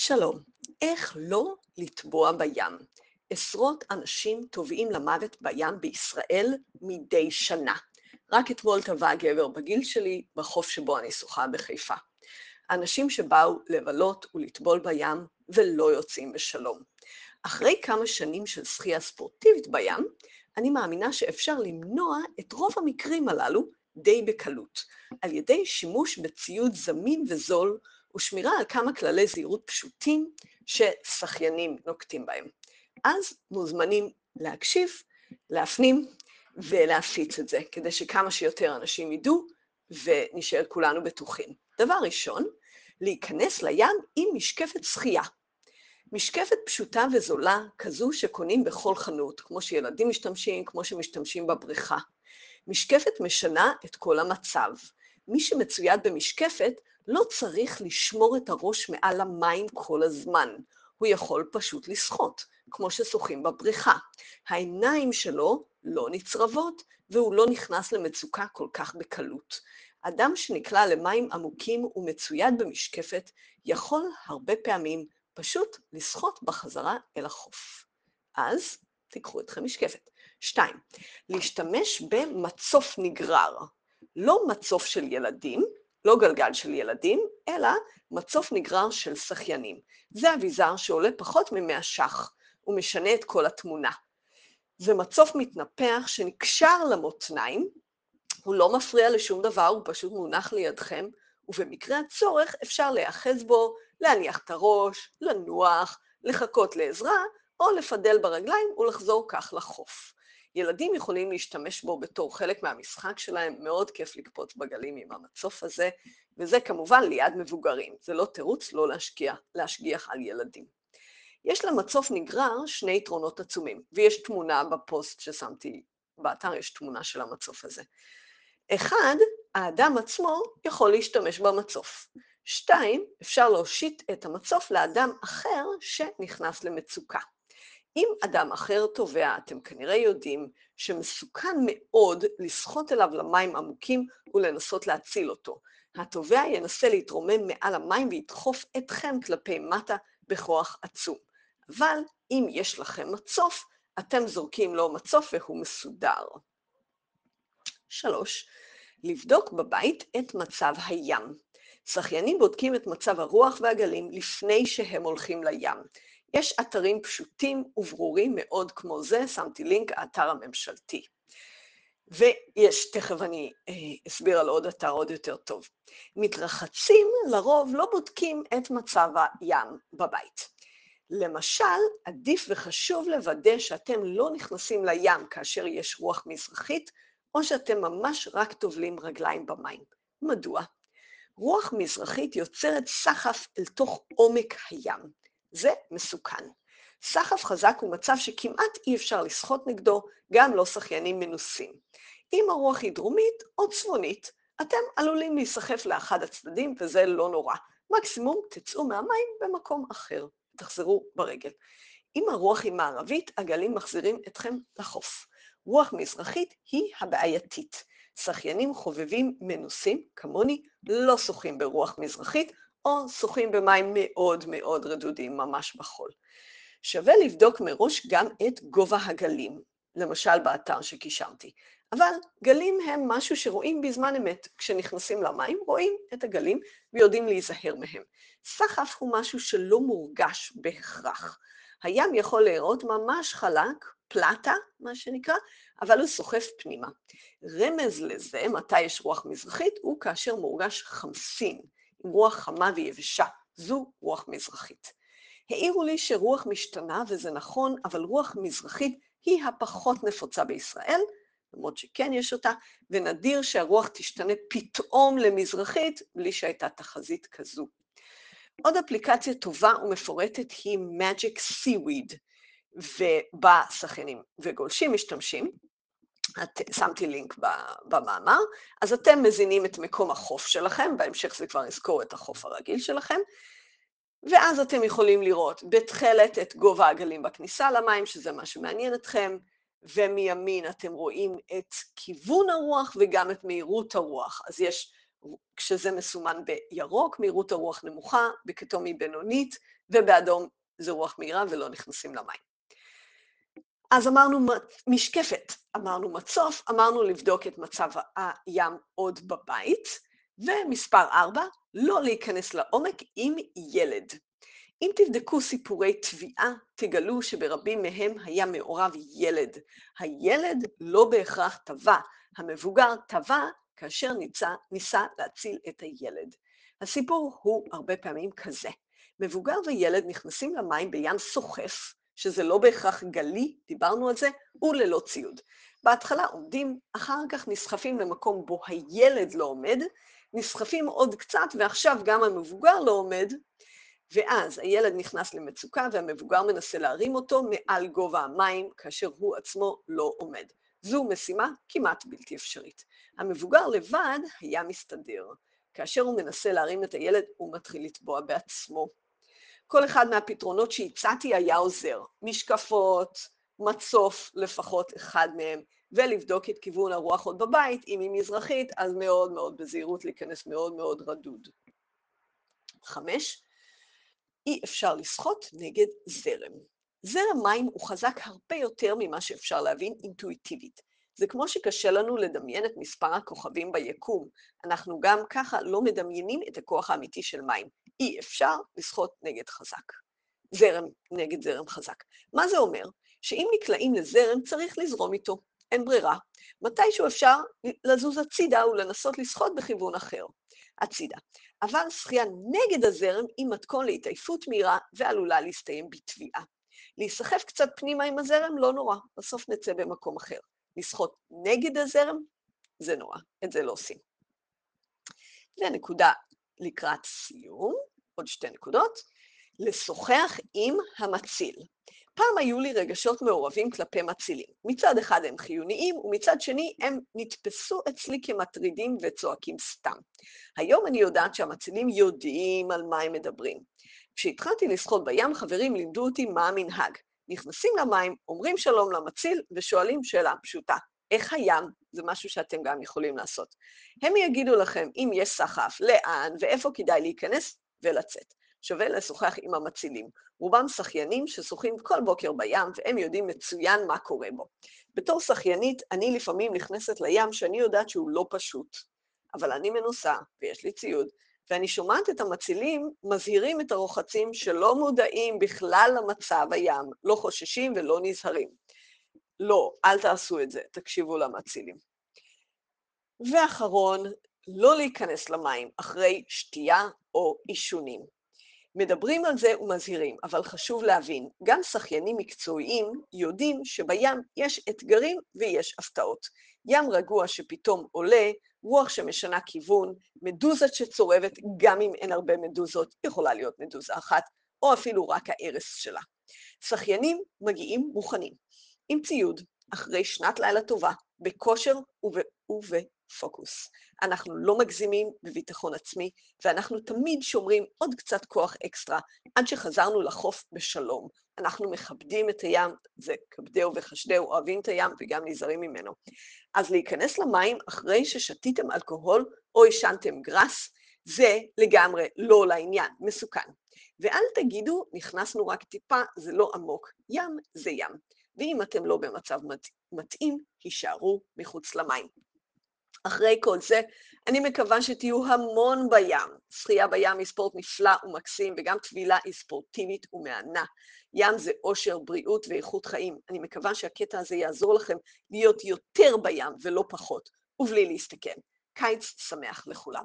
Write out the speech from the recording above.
שלום, איך לא לטבוע בים? עשרות אנשים טובעים למוות בים בישראל מדי שנה. רק אתמול טבע גבר בגיל שלי בחוף שבו אני שוחה בחיפה. אנשים שבאו לבלות ולטבול בים ולא יוצאים בשלום. אחרי כמה שנים של שחייה ספורטיבית בים, אני מאמינה שאפשר למנוע את רוב המקרים הללו די בקלות, על ידי שימוש בציוד זמין וזול ושמירה על כמה כללי זהירות פשוטים ששחיינים נוקטים בהם. אז מוזמנים להקשיב, להפנים ולהפיץ את זה, כדי שכמה שיותר אנשים ידעו ונשאר כולנו בטוחים. דבר ראשון, להיכנס לים עם משקפת שחייה. משקפת פשוטה וזולה, כזו שקונים בכל חנות, כמו שילדים משתמשים, כמו שמשתמשים בבריכה. משקפת משנה את כל המצב. מי שמצויד במשקפת לא צריך לשמור את הראש מעל המים כל הזמן, הוא יכול פשוט לשחות, כמו ששוחים בבריכה. העיניים שלו לא נצרבות, והוא לא נכנס למצוקה כל כך בקלות. אדם שנקלע למים עמוקים ומצויד במשקפת, יכול הרבה פעמים פשוט לשחות בחזרה אל החוף. אז תיקחו אתכם משקפת. שתיים, להשתמש במצוף נגרר. לא מצוף של ילדים, לא גלגל של ילדים, אלא מצוף נגרר של שחיינים. זה אביזר שעולה פחות מ-100 ש"ח, הוא משנה את כל התמונה. זה מצוף מתנפח שנקשר למותניים, הוא לא מפריע לשום דבר, הוא פשוט מונח לידכם, ובמקרה הצורך אפשר להיאחז בו, להניח את הראש, לנוח, לחכות לעזרה, או לפדל ברגליים ולחזור כך לחוף. ילדים יכולים להשתמש בו בתור חלק מהמשחק שלהם, מאוד כיף לקפוץ בגלים עם המצוף הזה, וזה כמובן ליד מבוגרים, זה לא תירוץ לא להשקיע, להשגיח על ילדים. יש למצוף נגרר שני יתרונות עצומים, ויש תמונה בפוסט ששמתי באתר, יש תמונה של המצוף הזה. אחד, האדם עצמו יכול להשתמש במצוף. שתיים, אפשר להושיט את המצוף לאדם אחר שנכנס למצוקה. אם אדם אחר טובע, אתם כנראה יודעים שמסוכן מאוד לשחות אליו למים עמוקים ולנסות להציל אותו. הטובע ינסה להתרומם מעל המים וידחוף אתכם כלפי מטה בכוח עצום. אבל אם יש לכם מצוף, אתם זורקים לו מצוף והוא מסודר. שלוש, לבדוק בבית את מצב הים. שחיינים בודקים את מצב הרוח והגלים לפני שהם הולכים לים. יש אתרים פשוטים וברורים מאוד כמו זה, שמתי לינק, האתר הממשלתי. ויש, תכף אני אה, אסביר על עוד אתר עוד יותר טוב. מתרחצים לרוב לא בודקים את מצב הים בבית. למשל, עדיף וחשוב לוודא שאתם לא נכנסים לים כאשר יש רוח מזרחית, או שאתם ממש רק טובלים רגליים במים. מדוע? רוח מזרחית יוצרת סחף אל תוך עומק הים. זה מסוכן. סחף חזק הוא מצב שכמעט אי אפשר לשחות נגדו, גם לא שחיינים מנוסים. אם הרוח היא דרומית או צפונית, אתם עלולים להיסחף לאחד הצדדים, וזה לא נורא. מקסימום תצאו מהמים במקום אחר, תחזרו ברגל. אם הרוח היא מערבית, הגלים מחזירים אתכם לחוף. רוח מזרחית היא הבעייתית. שחיינים חובבים מנוסים, כמוני, לא שוחים ברוח מזרחית, או שוחים במים מאוד מאוד רדודים, ממש בחול. שווה לבדוק מראש גם את גובה הגלים, למשל באתר שקישרתי. אבל גלים הם משהו שרואים בזמן אמת. כשנכנסים למים רואים את הגלים ויודעים להיזהר מהם. סחף הוא משהו שלא מורגש בהכרח. הים יכול להיראות ממש חלק, פלטה, מה שנקרא, אבל הוא סוחף פנימה. רמז לזה, מתי יש רוח מזרחית, הוא כאשר מורגש חמסין. רוח חמה ויבשה, זו רוח מזרחית. העירו לי שרוח משתנה, וזה נכון, אבל רוח מזרחית היא הפחות נפוצה בישראל, למרות שכן יש אותה, ונדיר שהרוח תשתנה פתאום למזרחית, בלי שהייתה תחזית כזו. עוד אפליקציה טובה ומפורטת היא Magic Seaweed, ובה שחיינים וגולשים משתמשים, את, שמתי לינק במאמר, אז אתם מזינים את מקום החוף שלכם, בהמשך זה כבר יזכור את החוף הרגיל שלכם, ואז אתם יכולים לראות בתכלת את גובה הגלים בכניסה למים, שזה מה שמעניין אתכם, ומימין אתם רואים את כיוון הרוח וגם את מהירות הרוח. אז יש כשזה מסומן בירוק, מהירות הרוח נמוכה, בכתום היא בינונית, ובאדום זה רוח מהירה ולא נכנסים למים. אז אמרנו משקפת, אמרנו מצוף, אמרנו לבדוק את מצב הים עוד בבית, ומספר ארבע, לא להיכנס לעומק עם ילד. אם תבדקו סיפורי טביעה, תגלו שברבים מהם היה מעורב ילד. הילד לא בהכרח טבע, המבוגר טבע כאשר ניסה, ניסה להציל את הילד. הסיפור הוא הרבה פעמים כזה. מבוגר וילד נכנסים למים בים סוחף, שזה לא בהכרח גלי, דיברנו על זה, וללא ציוד. בהתחלה עומדים, אחר כך נסחפים למקום בו הילד לא עומד, נסחפים עוד קצת, ועכשיו גם המבוגר לא עומד, ואז הילד נכנס למצוקה והמבוגר מנסה להרים אותו מעל גובה המים, כאשר הוא עצמו לא עומד. זו משימה כמעט בלתי אפשרית. המבוגר לבד היה מסתדר. כאשר הוא מנסה להרים את הילד, הוא מתחיל לטבוע בעצמו. כל אחד מהפתרונות שהצעתי היה עוזר. משקפות, מצוף, לפחות אחד מהם, ולבדוק את כיוון הרוח עוד בבית, אם היא מזרחית, אז מאוד מאוד בזהירות להיכנס מאוד מאוד רדוד. חמש, אי אפשר לשחות נגד זרם. זרם מים הוא חזק הרבה יותר ממה שאפשר להבין אינטואיטיבית. זה כמו שקשה לנו לדמיין את מספר הכוכבים ביקום, אנחנו גם ככה לא מדמיינים את הכוח האמיתי של מים. אי אפשר לשחות נגד חזק. זרם נגד זרם חזק. מה זה אומר? שאם נקלעים לזרם צריך לזרום איתו, אין ברירה. מתישהו אפשר לזוז הצידה ולנסות לשחות בכיוון אחר, הצידה. אבל שחייה נגד הזרם היא מתכון להתעייפות מהירה ועלולה להסתיים בטביעה. להיסחף קצת פנימה עם הזרם, לא נורא, בסוף נצא במקום אחר. לשחות נגד הזרם, זה נורא, את זה לא עושים. ונקודה לקראת סיום, עוד שתי נקודות, לשוחח עם המציל. פעם היו לי רגשות מעורבים כלפי מצילים. מצד אחד הם חיוניים, ומצד שני הם נתפסו אצלי כמטרידים וצועקים סתם. היום אני יודעת שהמצילים יודעים על מה הם מדברים. כשהתחלתי לשחות בים, חברים לימדו אותי מה המנהג. נכנסים למים, אומרים שלום למציל ושואלים שאלה פשוטה, איך הים? זה משהו שאתם גם יכולים לעשות. הם יגידו לכם אם יש סחף, לאן ואיפה כדאי להיכנס ולצאת. שווה לשוחח עם המצילים. רובם שחיינים ששוחים כל בוקר בים, והם יודעים מצוין מה קורה בו. בתור שחיינית, אני לפעמים נכנסת לים שאני יודעת שהוא לא פשוט, אבל אני מנוסה, ויש לי ציוד, ואני שומעת את המצילים מזהירים את הרוחצים שלא מודעים בכלל למצב הים, לא חוששים ולא נזהרים. לא, אל תעשו את זה, תקשיבו למצילים. ואחרון, לא להיכנס למים אחרי שתייה או עישונים. מדברים על זה ומזהירים, אבל חשוב להבין, גם שחיינים מקצועיים יודעים שבים יש אתגרים ויש הפתעות. ים רגוע שפתאום עולה, רוח שמשנה כיוון, מדוזה שצורבת, גם אם אין הרבה מדוזות, יכולה להיות מדוזה אחת, או אפילו רק ההרס שלה. שחיינים מגיעים מוכנים, עם ציוד, אחרי שנת לילה טובה, בכושר ובפוקוס. אנחנו לא מגזימים בביטחון עצמי, ואנחנו תמיד שומרים עוד קצת כוח אקסטרה עד שחזרנו לחוף בשלום. אנחנו מכבדים את הים, זה כבדהו וחשדהו, אוהבים את הים וגם נזהרים ממנו. אז להיכנס למים אחרי ששתיתם אלכוהול או עישנתם גראס, זה לגמרי לא לעניין, מסוכן. ואל תגידו, נכנסנו רק טיפה, זה לא עמוק, ים זה ים. ואם אתם לא במצב מתאים, הישארו מחוץ למים. אחרי כל זה, אני מקווה שתהיו המון בים. שחייה בים היא ספורט נפלא ומקסים, וגם טבילה היא ספורטיבית ומהנה. ים זה אושר, בריאות ואיכות חיים. אני מקווה שהקטע הזה יעזור לכם להיות יותר בים ולא פחות, ובלי להסתכן. קיץ שמח לכולם.